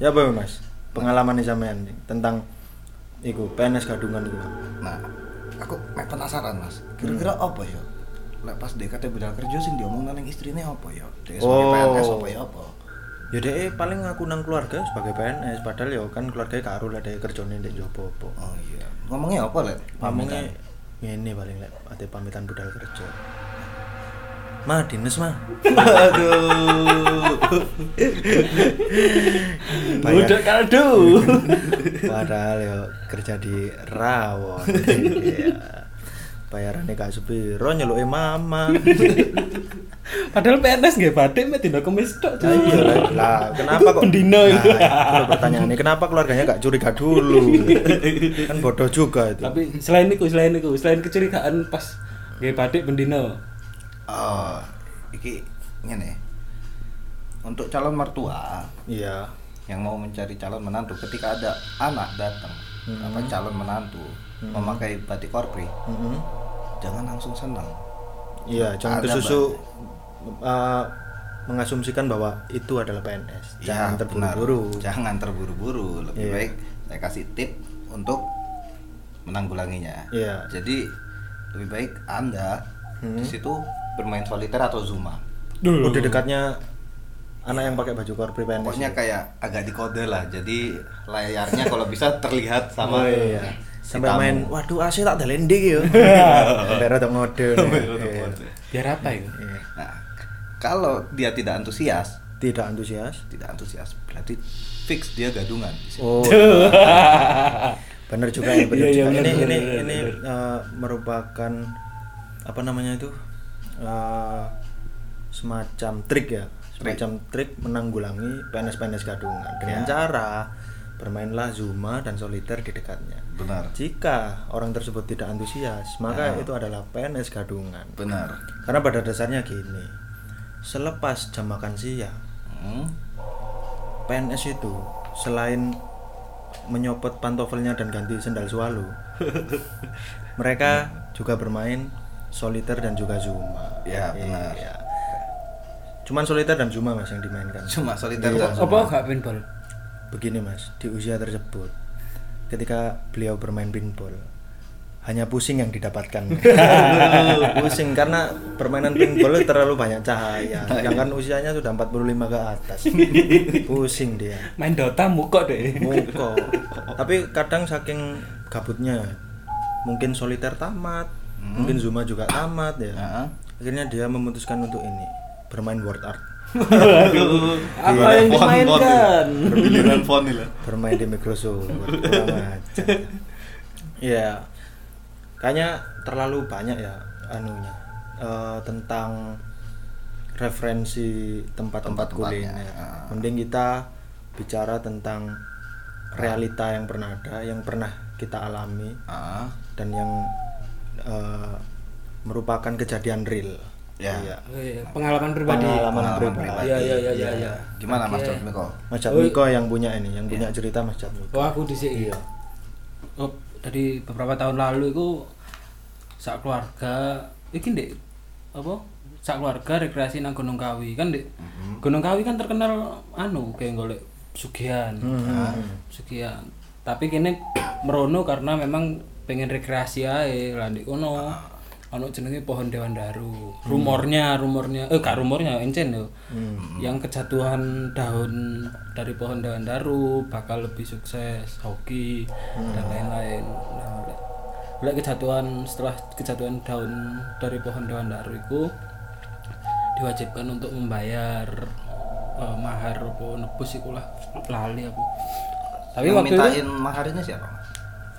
Ya apa mas? Pengalaman sampean nih, tentang iku PNS gadungan itu nah aku penasaran mas. Kira-kira apa ya lek pas DKT bedal kerja sing diomong nang istrine apa ya? Dia sebagai Oh. PNS apa ya apa? Ya deh paling aku nang keluarga sebagai PNS padahal ya kan keluarga karo lah deh kerjane ndek jopo apa. Oh iya. Ngomongnya apa lek? Ngomongnya ini paling lek. Ate pamitan budal kerja. Mah dinas mah aduh. Udah kaldu. Padahal ya kerja di rawon. Iya. Bayarannya gak sepiro nyeluke mama. Padahal PNS nggak batik mek dina kemis tok. Lah iya lah. kenapa kok Bendino Nah, itu. itu pertanyaannya kenapa keluarganya gak curiga dulu? kan bodoh juga itu. Tapi selain itu, selain itu, selain kecurigaan pas nggak batik bendino. oh iki ngene untuk calon mertua Iya. yang mau mencari calon menantu ketika ada anak datang apa calon menantu memakai batik korpri Mm-mm. jangan langsung senang Iya, jangan Ada kesusu uh, mengasumsikan bahwa itu adalah PNS. Ya, Jangan benar. terburu-buru. Jangan terburu-buru. Lebih Iya. baik saya kasih tip untuk menanggulanginya. Iya. Jadi lebih baik Anda Hmm. di situ bermain soliter atau zuma. Dulu. Udah dekatnya anak yang pakai baju korpri PNS. Pokoknya kayak agak dikode lah. Jadi layarnya kalau bisa terlihat Oh, sama iya. Sampai tamu. main, waduh AC tak ada ndi ya. Sampai rada ngode. Iya. Biar apa itu? Iya. Nah, kalau dia tidak antusias, Tidak antusias. tidak antusias berarti fix dia gadungan. di situ. Oh. bener juga ya, bener Iya, iya, juga. ini ini bener, ini bener. eh, merupakan apa namanya itu? Eh, semacam trik ya. Semacam trik menanggulangi PNS-PNS gadungan dengan Ya. cara bermainlah Zuma dan soliter di dekatnya. Benar. Jika orang tersebut tidak antusias, maka Ya. itu adalah PNS gadungan. Benar. Karena pada dasarnya gini, selepas jam makan siang, Hmm. PNS itu selain menyopot pantofelnya dan ganti sendal sualu, mereka juga bermain soliter dan juga zuma. Ya, benar. Iya. Cuman soliter dan zuma mas yang dimainkan. Cuma soliter Iya. dan zuma. Apa gak pinball? Begini mas, di usia tersebut, ketika beliau bermain pinball, hanya pusing yang didapatkan. pusing karena permainan pinball terlalu banyak cahaya. Sedangkan usianya sudah 45 ke atas. pusing dia. Main Dota mukok deh. Muko. Tapi kadang saking gabutnya, mungkin soliter tamat, mungkin Zuma juga tamat ya. Akhirnya dia memutuskan untuk ini bermain word art, Waduh. Apa yang dimainkan? Berbiliran font nih lah. bermain di Microsoft. Iya, kayaknya terlalu banyak ya anunya eh, tentang referensi tempat-tempat kuliner. ah. Mending kita bicara tentang realita yang pernah ada, yang pernah kita alami Ah, dan yang eh, merupakan kejadian real. Ya. Iya. Oh iya, Pengalaman pribadi. Pengalaman pengalaman pribadi. Iya iya iya iya. iya. Gimana Mas Oke. Miko? Mas Oh, Jatmiko yang punya ini, yang punya cerita Mas Jatmiko. Oh aku di sini. Iya. Oh, dari beberapa tahun lalu itu sak keluarga iki ndek apa? Sak keluarga rekreasi nang Gunung Kawi kan ndek. Gunung Kawi kan terkenal anu kayak golek sugihan. Hmm. Sugihan. Tapi kene merono karena memang pengen rekreasi ae lah ndek kono. Anu jenenge pohon Dewan Daru. Rumornya, rumornya eh gak rumornya encen yo. Yang kejatuhan daun dari pohon Dewan Daru bakal lebih sukses hoki dan lain-lain. Nah, lek- lek kejatuhan setelah kejatuhan daun dari pohon Dewan Daru itu diwajibkan untuk membayar eh, mahar apa nebus iku lah lali aku. Tapi waktu itu mintain mahar ini siapa?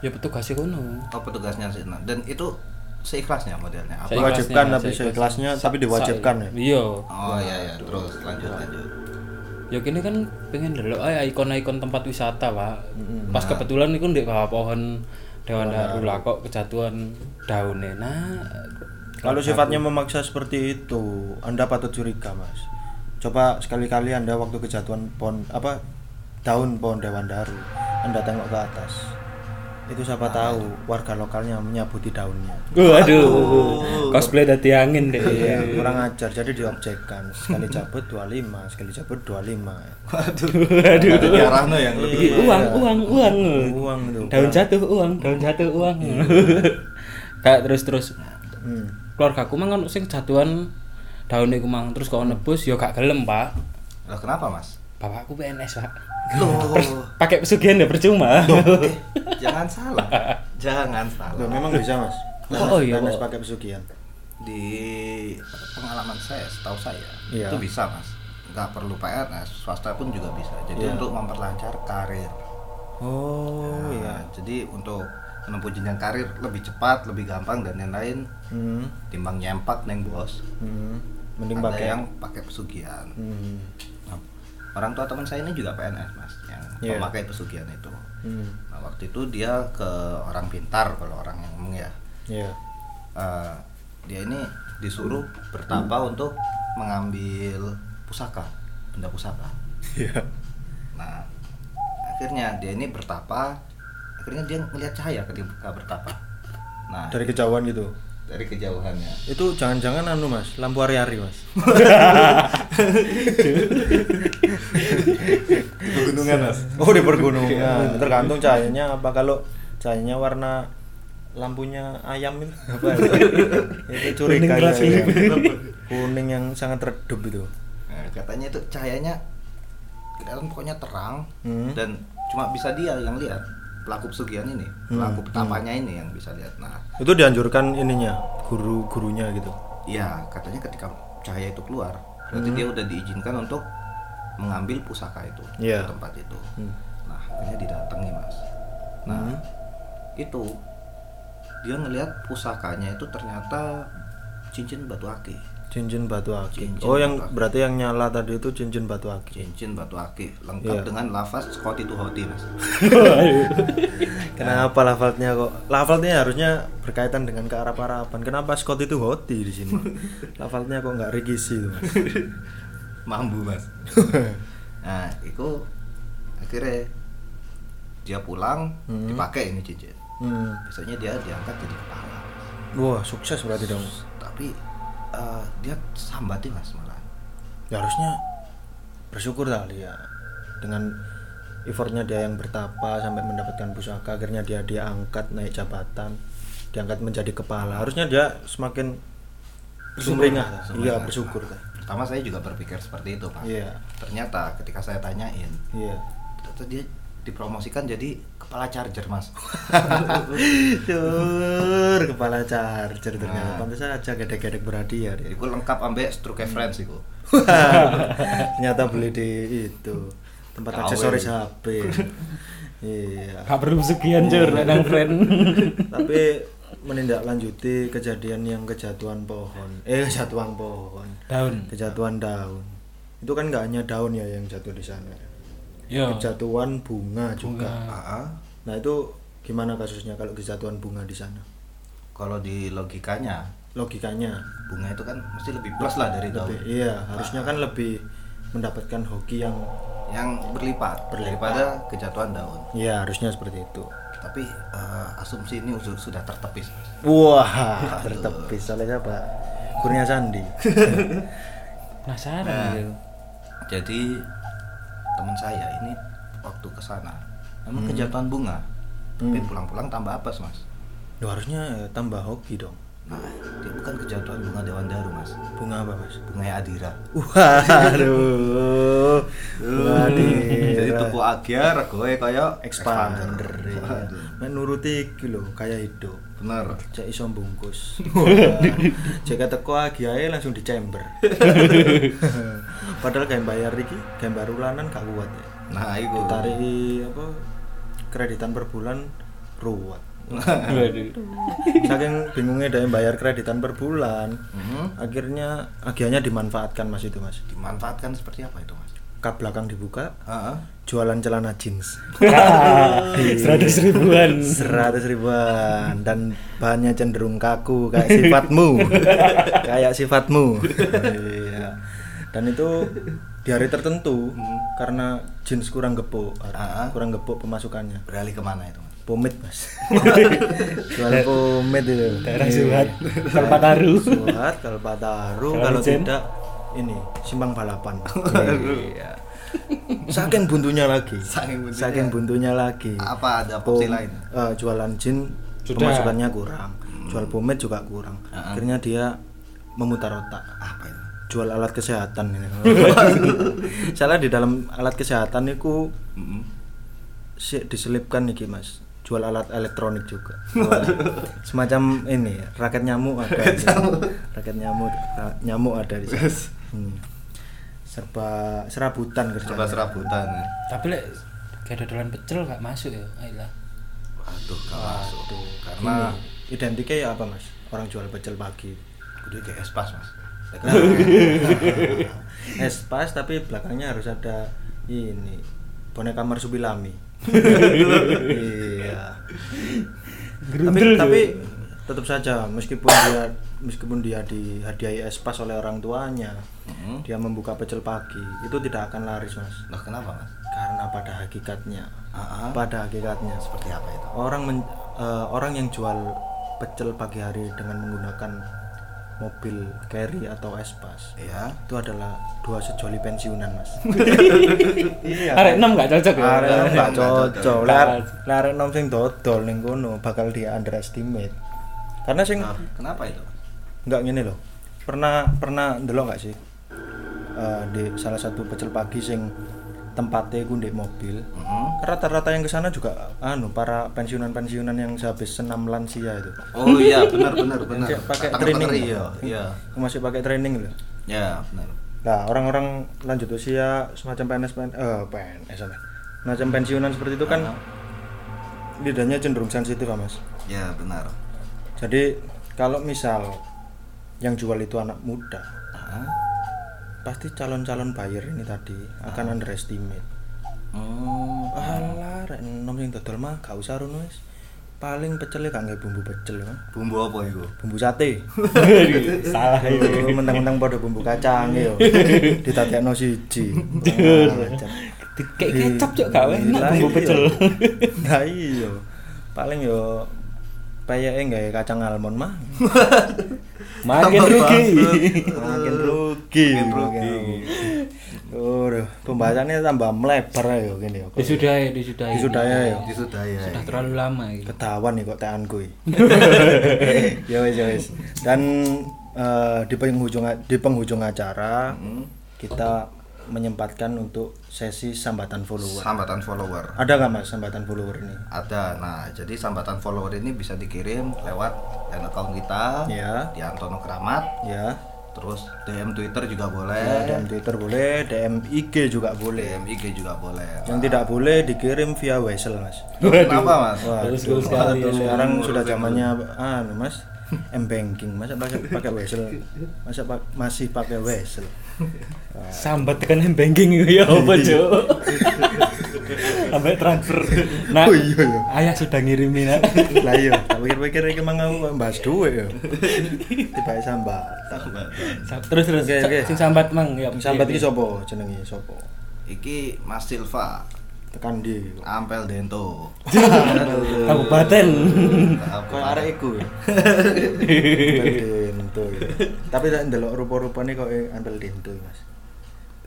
Ya petugasnya kono. Oh petugasnya sih. Nah, Dan itu seikhlasnya modelnya apa? Seikhlasnya, Diwajibkan tapi seikhlasnya. seikhlasnya tapi diwajibkan ya. Iya. Oh iya iya, terus lanjut lanjut. Ya kini kan pengen delok ae ikon-ikon tempat wisata, Pak. Pas kebetulan iku ndek bawah pohon Dewan Daru lah kok kejatuhan daunnya. Nah, Kalau sifatnya memaksa seperti itu, Anda patut curiga, Mas. Coba sekali-kali Anda waktu kejatuhan pohon apa daun pohon dewan daru, Anda tengok ke atas. Itu siapa tahu warga lokalnya menyabuti daunnya. Waduh. Cosplay dadi angin deh. Iya, kurang ajar. Jadi diobjekkan. Sekali cabut 25, sekali cabut 25. Waduh. Waduh. Ada diarahno yang lebih. Uang, uang, uang. Uang itu. Daun jatuh uang, daun jatuh uang. Kayak terus-terus Hmm. keluarga aku mang kan sing kejatuhan daun iku mang terus kok nebus ya gak gelem, Pak. Lah kenapa Mas? Bapakku PNS, Pak. Loh, Pakai pesugihan ya percuma. eh, jangan salah. Jangan salah. Loh, memang bisa, Mas. Oh, iya, PNS pakai pesugihan. Di pengalaman saya, setahu saya, Iya. itu bisa Mas. Nggak perlu PNS, swasta pun juga bisa. Jadi Iya. untuk memperlancar karir. Oh, Nah, iya. Jadi untuk menempuh jenjang karir lebih cepat, lebih gampang dan lain-lain Hmm. timbang nyempak neng bos. Hmm. Mending Ada pakai yang pakai pesugihan. Hmm. Orang tua teman saya ini juga PNS mas, yang Iya. memakai pesugihan itu. Hmm. Nah, waktu itu dia ke orang pintar kalau orang yang ngomong ya. Iya. Eh, dia ini disuruh bertapa untuk mengambil pusaka, benda pusaka. Iya. Nah, akhirnya dia ini bertapa, akhirnya dia melihat cahaya ketika bertapa. Nah, Dari kejauhan gitu. Dari kejauhannya. Itu jangan-jangan anu Mas, lampu hari-hari Mas. Pegunungan mas. Oh di pergunungan. Tergantung cahayanya apa kalau cahayanya warna lampunya ayam itu apa ya? itu curiga Kuning ya. kuning yang sangat redup itu Nah, katanya itu cahayanya kelihatan pokoknya terang Hmm. dan cuma bisa dia yang lihat pelaku pesugihan ini, pelaku Hmm. petapanya ini yang bisa lihat. Nah, itu dianjurkan ininya guru gurunya gitu iya katanya ketika cahaya itu keluar, berarti dia udah diizinkan untuk mengambil pusaka itu di tempat itu. Hmm. Nah, akhirnya didatangi mas. Nah, Hmm. itu dia ngelihat pusakanya itu ternyata cincin batu aki. Cincin batu aki Cincin oh yang batu berarti yang nyala tadi itu cincin batu aki Cincin batu aki lengkap Iya. dengan lafaz Scotty to Hoti mas. kenapa lafalnya kok? Lafalnya harusnya berkaitan dengan ke Arab-Araban kenapa Scott itu hoti di sini? Lafalnya kok nggak rigisi itu mas? Mambu mas. Nah itu akhirnya dia pulang Hmm. dipakai ini cincin. Hmm. biasanya dia diangkat jadi kepala wah sukses berarti dong. Tapi eh, dia sambati mas malah ya harusnya bersyukur kali ya dengan effortnya dia yang bertapa sampai mendapatkan pusaka akhirnya dia diangkat naik jabatan. Diangkat menjadi kepala. Harusnya dia semakin sumringah iya bersyukur. kan pertama saya juga berpikir seperti itu mas iya. Ternyata ketika saya tanyain iya. ternyata dia dipromosikan jadi kepala charger mas Dur, kepala charger ternyata Nah. pantas aja gedek-gedek berhadiah dia. itu lengkap ambek stroke friends itu ternyata beli di itu tempat KW. aksesoris HP. iya. Gak perlu sekian cur nang friend. Tapi menindaklanjuti kejadian yang kejatuhan pohon. Eh, kejatuhan pohon. Daun. Kejatuhan daun. Itu kan nggak hanya daun ya yang jatuh di sana. Yo. Kejatuhan bunga juga. Bunga. Ah, ah. Nah, itu gimana kasusnya kalau kejatuhan bunga di sana? kalau di logikanya Logikanya bunga itu kan mesti lebih plus lah dari daun lebih iya, harusnya kan lebih mendapatkan hoki yang yang berlipat, daripada kejatuhan daun Iya harusnya seperti itu. tapi eh, asumsi ini su- sudah tertepis Wah tertepis oleh siapa? Kurnia Sandi. Penasaran Nah. gitu. jadi teman saya ini waktu ke sana memang kejatuhan bunga tapi pulang-pulang tambah apes mas Loh, harusnya ya, tambah hoki dong. nah dia bukan kejatuhan bunga dewan daru mas Bunga apa mas? bunga Adira Waduh. Waduh. jadi tuku agia regoe kaya expander. iya. Waduh. Mek nuruti iki lho, kayak hidup. bener Cek iso bungkus. Jika teko agiae langsung dicember. Padahal kayak bayar iki, kayak baru ulanan gak kuat ya. nah itu Ditarik apa kreditan per bulan ruwet. Saking bingungnya dia bayar kreditan per bulan, Mhm. akhirnya agianya dimanfaatkan mas itu mas. dimanfaatkan seperti apa itu mas Kap belakang dibuka, Heeh. jualan celana jeans. Seratus ribuan. seratus ribuan dan bahannya cenderung kaku kayak sifatmu kayak sifatmu iya dan itu di hari tertentu karena jeans kurang gepuk Ah. kurang gepuk pemasukannya. Beralih ke mana itu mas? Pomit mas. Jual pomit itu. Daerah Iya. Suhat, Kalpataru. Suhat Kalpataru Kalau tidak ini simpang balapan. Iya. Saking buntunya lagi. Saking buntunya. saking buntunya lagi. Apa ada opsi lain? eh, jualan jin Sudah. pemasukannya kurang. Jual pomade juga kurang. Ah. akhirnya dia memutar otak. Apa itu jual alat kesehatan ini salah di dalam alat kesehatan itu Mm-mm. si- diselipkan nih mas jual alat elektronik juga Wah, semacam ini raket nyamuk ada di sini. raket nyamuk nyamuk ada di sana Hmm. serba serabutan kerjanya serba serabutan ya. Tapi lek kayak dodolan pecel gak masuk ya. Ayolah. waduh gak masuk karena identiknya ya apa mas orang jual pecel pagi udah kayak espas mas Nah, es pas tapi belakangnya harus ada ini boneka marsupilami iya. Tapi tapi tetap saja meskipun dia meskipun dia dihadiahi es pas oleh orang tuanya Mm-mm. dia membuka pecel pagi itu tidak akan laris mas. Loh kenapa mas? Karena pada hakikatnya. Ah. pada hakikatnya. Seperti apa itu? Orang men- eh, orang yang jual pecel pagi hari dengan menggunakan mobil carry atau espas ya itu adalah dua sejoli pensiunan mas iya Arek enam gak cocok ya. Arek nom gak Nggak cocok. arek nom sing dodol ning kono bakal di underestimate. Karena sing Nah, kenapa itu nggak gini loh. Pernah pernah ndelok nggak sih? Eh, di salah satu pecel pagi sing tempatnya ku ndek mobil. Mm-mm. Rata-rata yang ke sana juga anu para pensiunan-pensiunan yang sehabis senam lansia itu. oh iya benar benar benar pakai training. iya iya Masih pakai training loh. ya benar Nah, orang-orang lanjut usia semacam PNS PNS eh PNS apa? Macam pensiunan seperti itu kan lidahnya cenderung sensitif, Mas. ya benar Jadi kalau misal yang jual itu anak muda, Ah. Pasti calon-calon buyer ini tadi akan underestimate. oh Alah, rek nom sing dodol mah gak usah rono wis. Paling pecelnya gak nggak bumbu pecel, Mas. bumbu apa itu Bumbu sate. Salah. Yo mentang-mentang pada bumbu kacang yo. Ditatekno siji. Kayak kecap cok gak enak Lah bumbu iya. pecel. Nah iya. Paling yo payake nggawe kacang almond mah. Makin rugi. makin rugi. Makin rugi. Waduh, pembahasannya tambah melebar ya gini ya. Disudahi, disudahi. Disudahi ya. disudahi ya Sudah terlalu lama ini. Ketahuan nih kok teanku iki. ya wis ya wis. Dan eh, di penghujung di penghujung acara kita menyempatkan untuk sesi sambatan follower. sambatan follower Ada nggak mas sambatan follower ini? ada nah jadi sambatan follower ini bisa dikirim lewat dan account kita Ya, di Antono Keramat ya. terus DM Twitter juga Ya, boleh DM Twitter boleh, DM IG juga boleh. DM IG juga boleh Yang tidak boleh dikirim via Wesel mas. kenapa mas Wah, Terus sekali. sekarang sudah zamannya anu mas, m banking, masa pakai pakai Wesel, masa pa- masih pakai Wesel. Sambat tekan m banking ya apa cok? Sampai transfer. Nah, Oh, iya, iya. ayah sudah ngirimin nak. Lah iya, tak pikir-pikir iki mang aku bahas duit ya. Tiba sambat. Sa- Terus terus. Oke, oke. Sing sambat mang ya. Sambat iki sapa jenenge sapa? iki Mas Silva Tekan di. Ampel Dento Kabupaten. Kau arek iku. ya? Dento. ya. Tapi tak ndelok rupa-rupane kok ampel dento, Mas.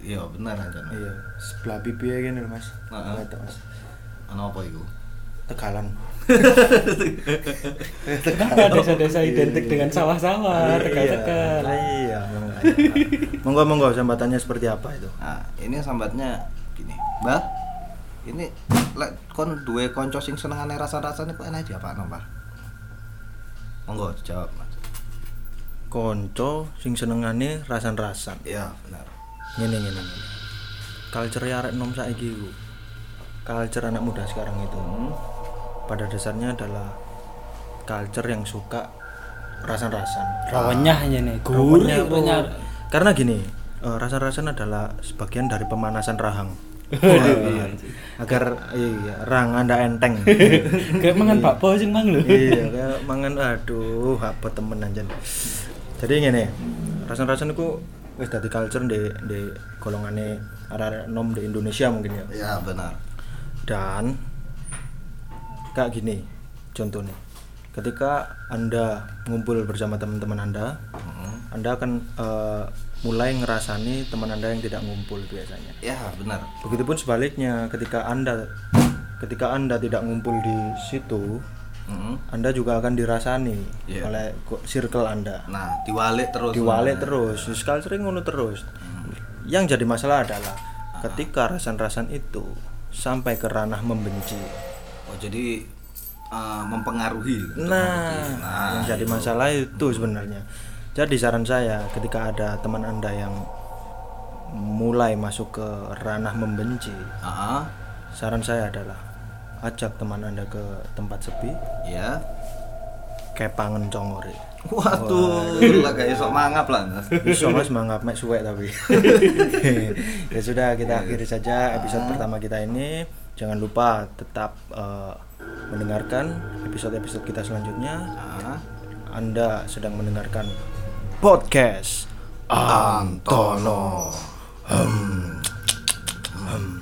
iya bener aja Iya, sebelah pipi ya gini Mas. Heeh. Ngerti, Mas. ano apa itu Tegalan. Kenapa desa-desa identik dengan sawah-sawah, tegal-tegal. Iya, iya. Monggo monggo sambatannya seperti apa itu? nah ini sambatnya gini mbak ini lek kon duwe konco sing senengane rasa-rasane kok enak apa mbak monggo jawab mas Konco sing senengane rasan-rasan. iya benar Ngene ngene ngene. Culture arek nom saiki iku. Culture anak muda sekarang itu Hmm. pada dasarnya adalah culture yang suka rasan-rasan. Rawanya hanya nih. Gurih, renyah. karena gini, eh, rasan-rasan adalah sebagian dari pemanasan rahang. Agar iya, rang anda enteng. Kayak mangan bakpo sing mang lho. iya, kayak mangan aduh, apa temen anjen. Jadi ngene, rasan-rasan itu wis dadi culture di di golongane arek-arek nom di Indonesia mungkin ya. iya benar Dan kayak gini contohnya. Ketika Anda ngumpul bersama teman-teman Anda, Hmm. Anda akan eh, mulai ngerasani teman Anda yang tidak ngumpul biasanya. ya benar Begitupun sebaliknya, ketika Anda ketika Anda tidak ngumpul di situ, Hmm. Anda juga akan dirasani Iya. oleh circle Anda. nah diwalik terus Diwalik terus, sekali sering ngono terus. Yang jadi masalah adalah ketika rasan-rasan itu sampai ke ranah membenci. oh jadi eh, mempengaruhi Nah, nah yang jadi masalah itu sebenarnya. Jadi saran saya ketika ada teman Anda yang mulai masuk ke ranah membenci, ah saran saya adalah ajak teman Anda ke tempat sepi, ya kepangen congore. waduh lah kayak sok mangap lah. Bisa mas manggap mek suwek tapi. ya sudah kita akhiri saja episode pertama kita ini. Jangan lupa tetap eh, mendengarkan episode-episode kita selanjutnya. Anda sedang mendengarkan podcast Antono. Hmm. Hmm.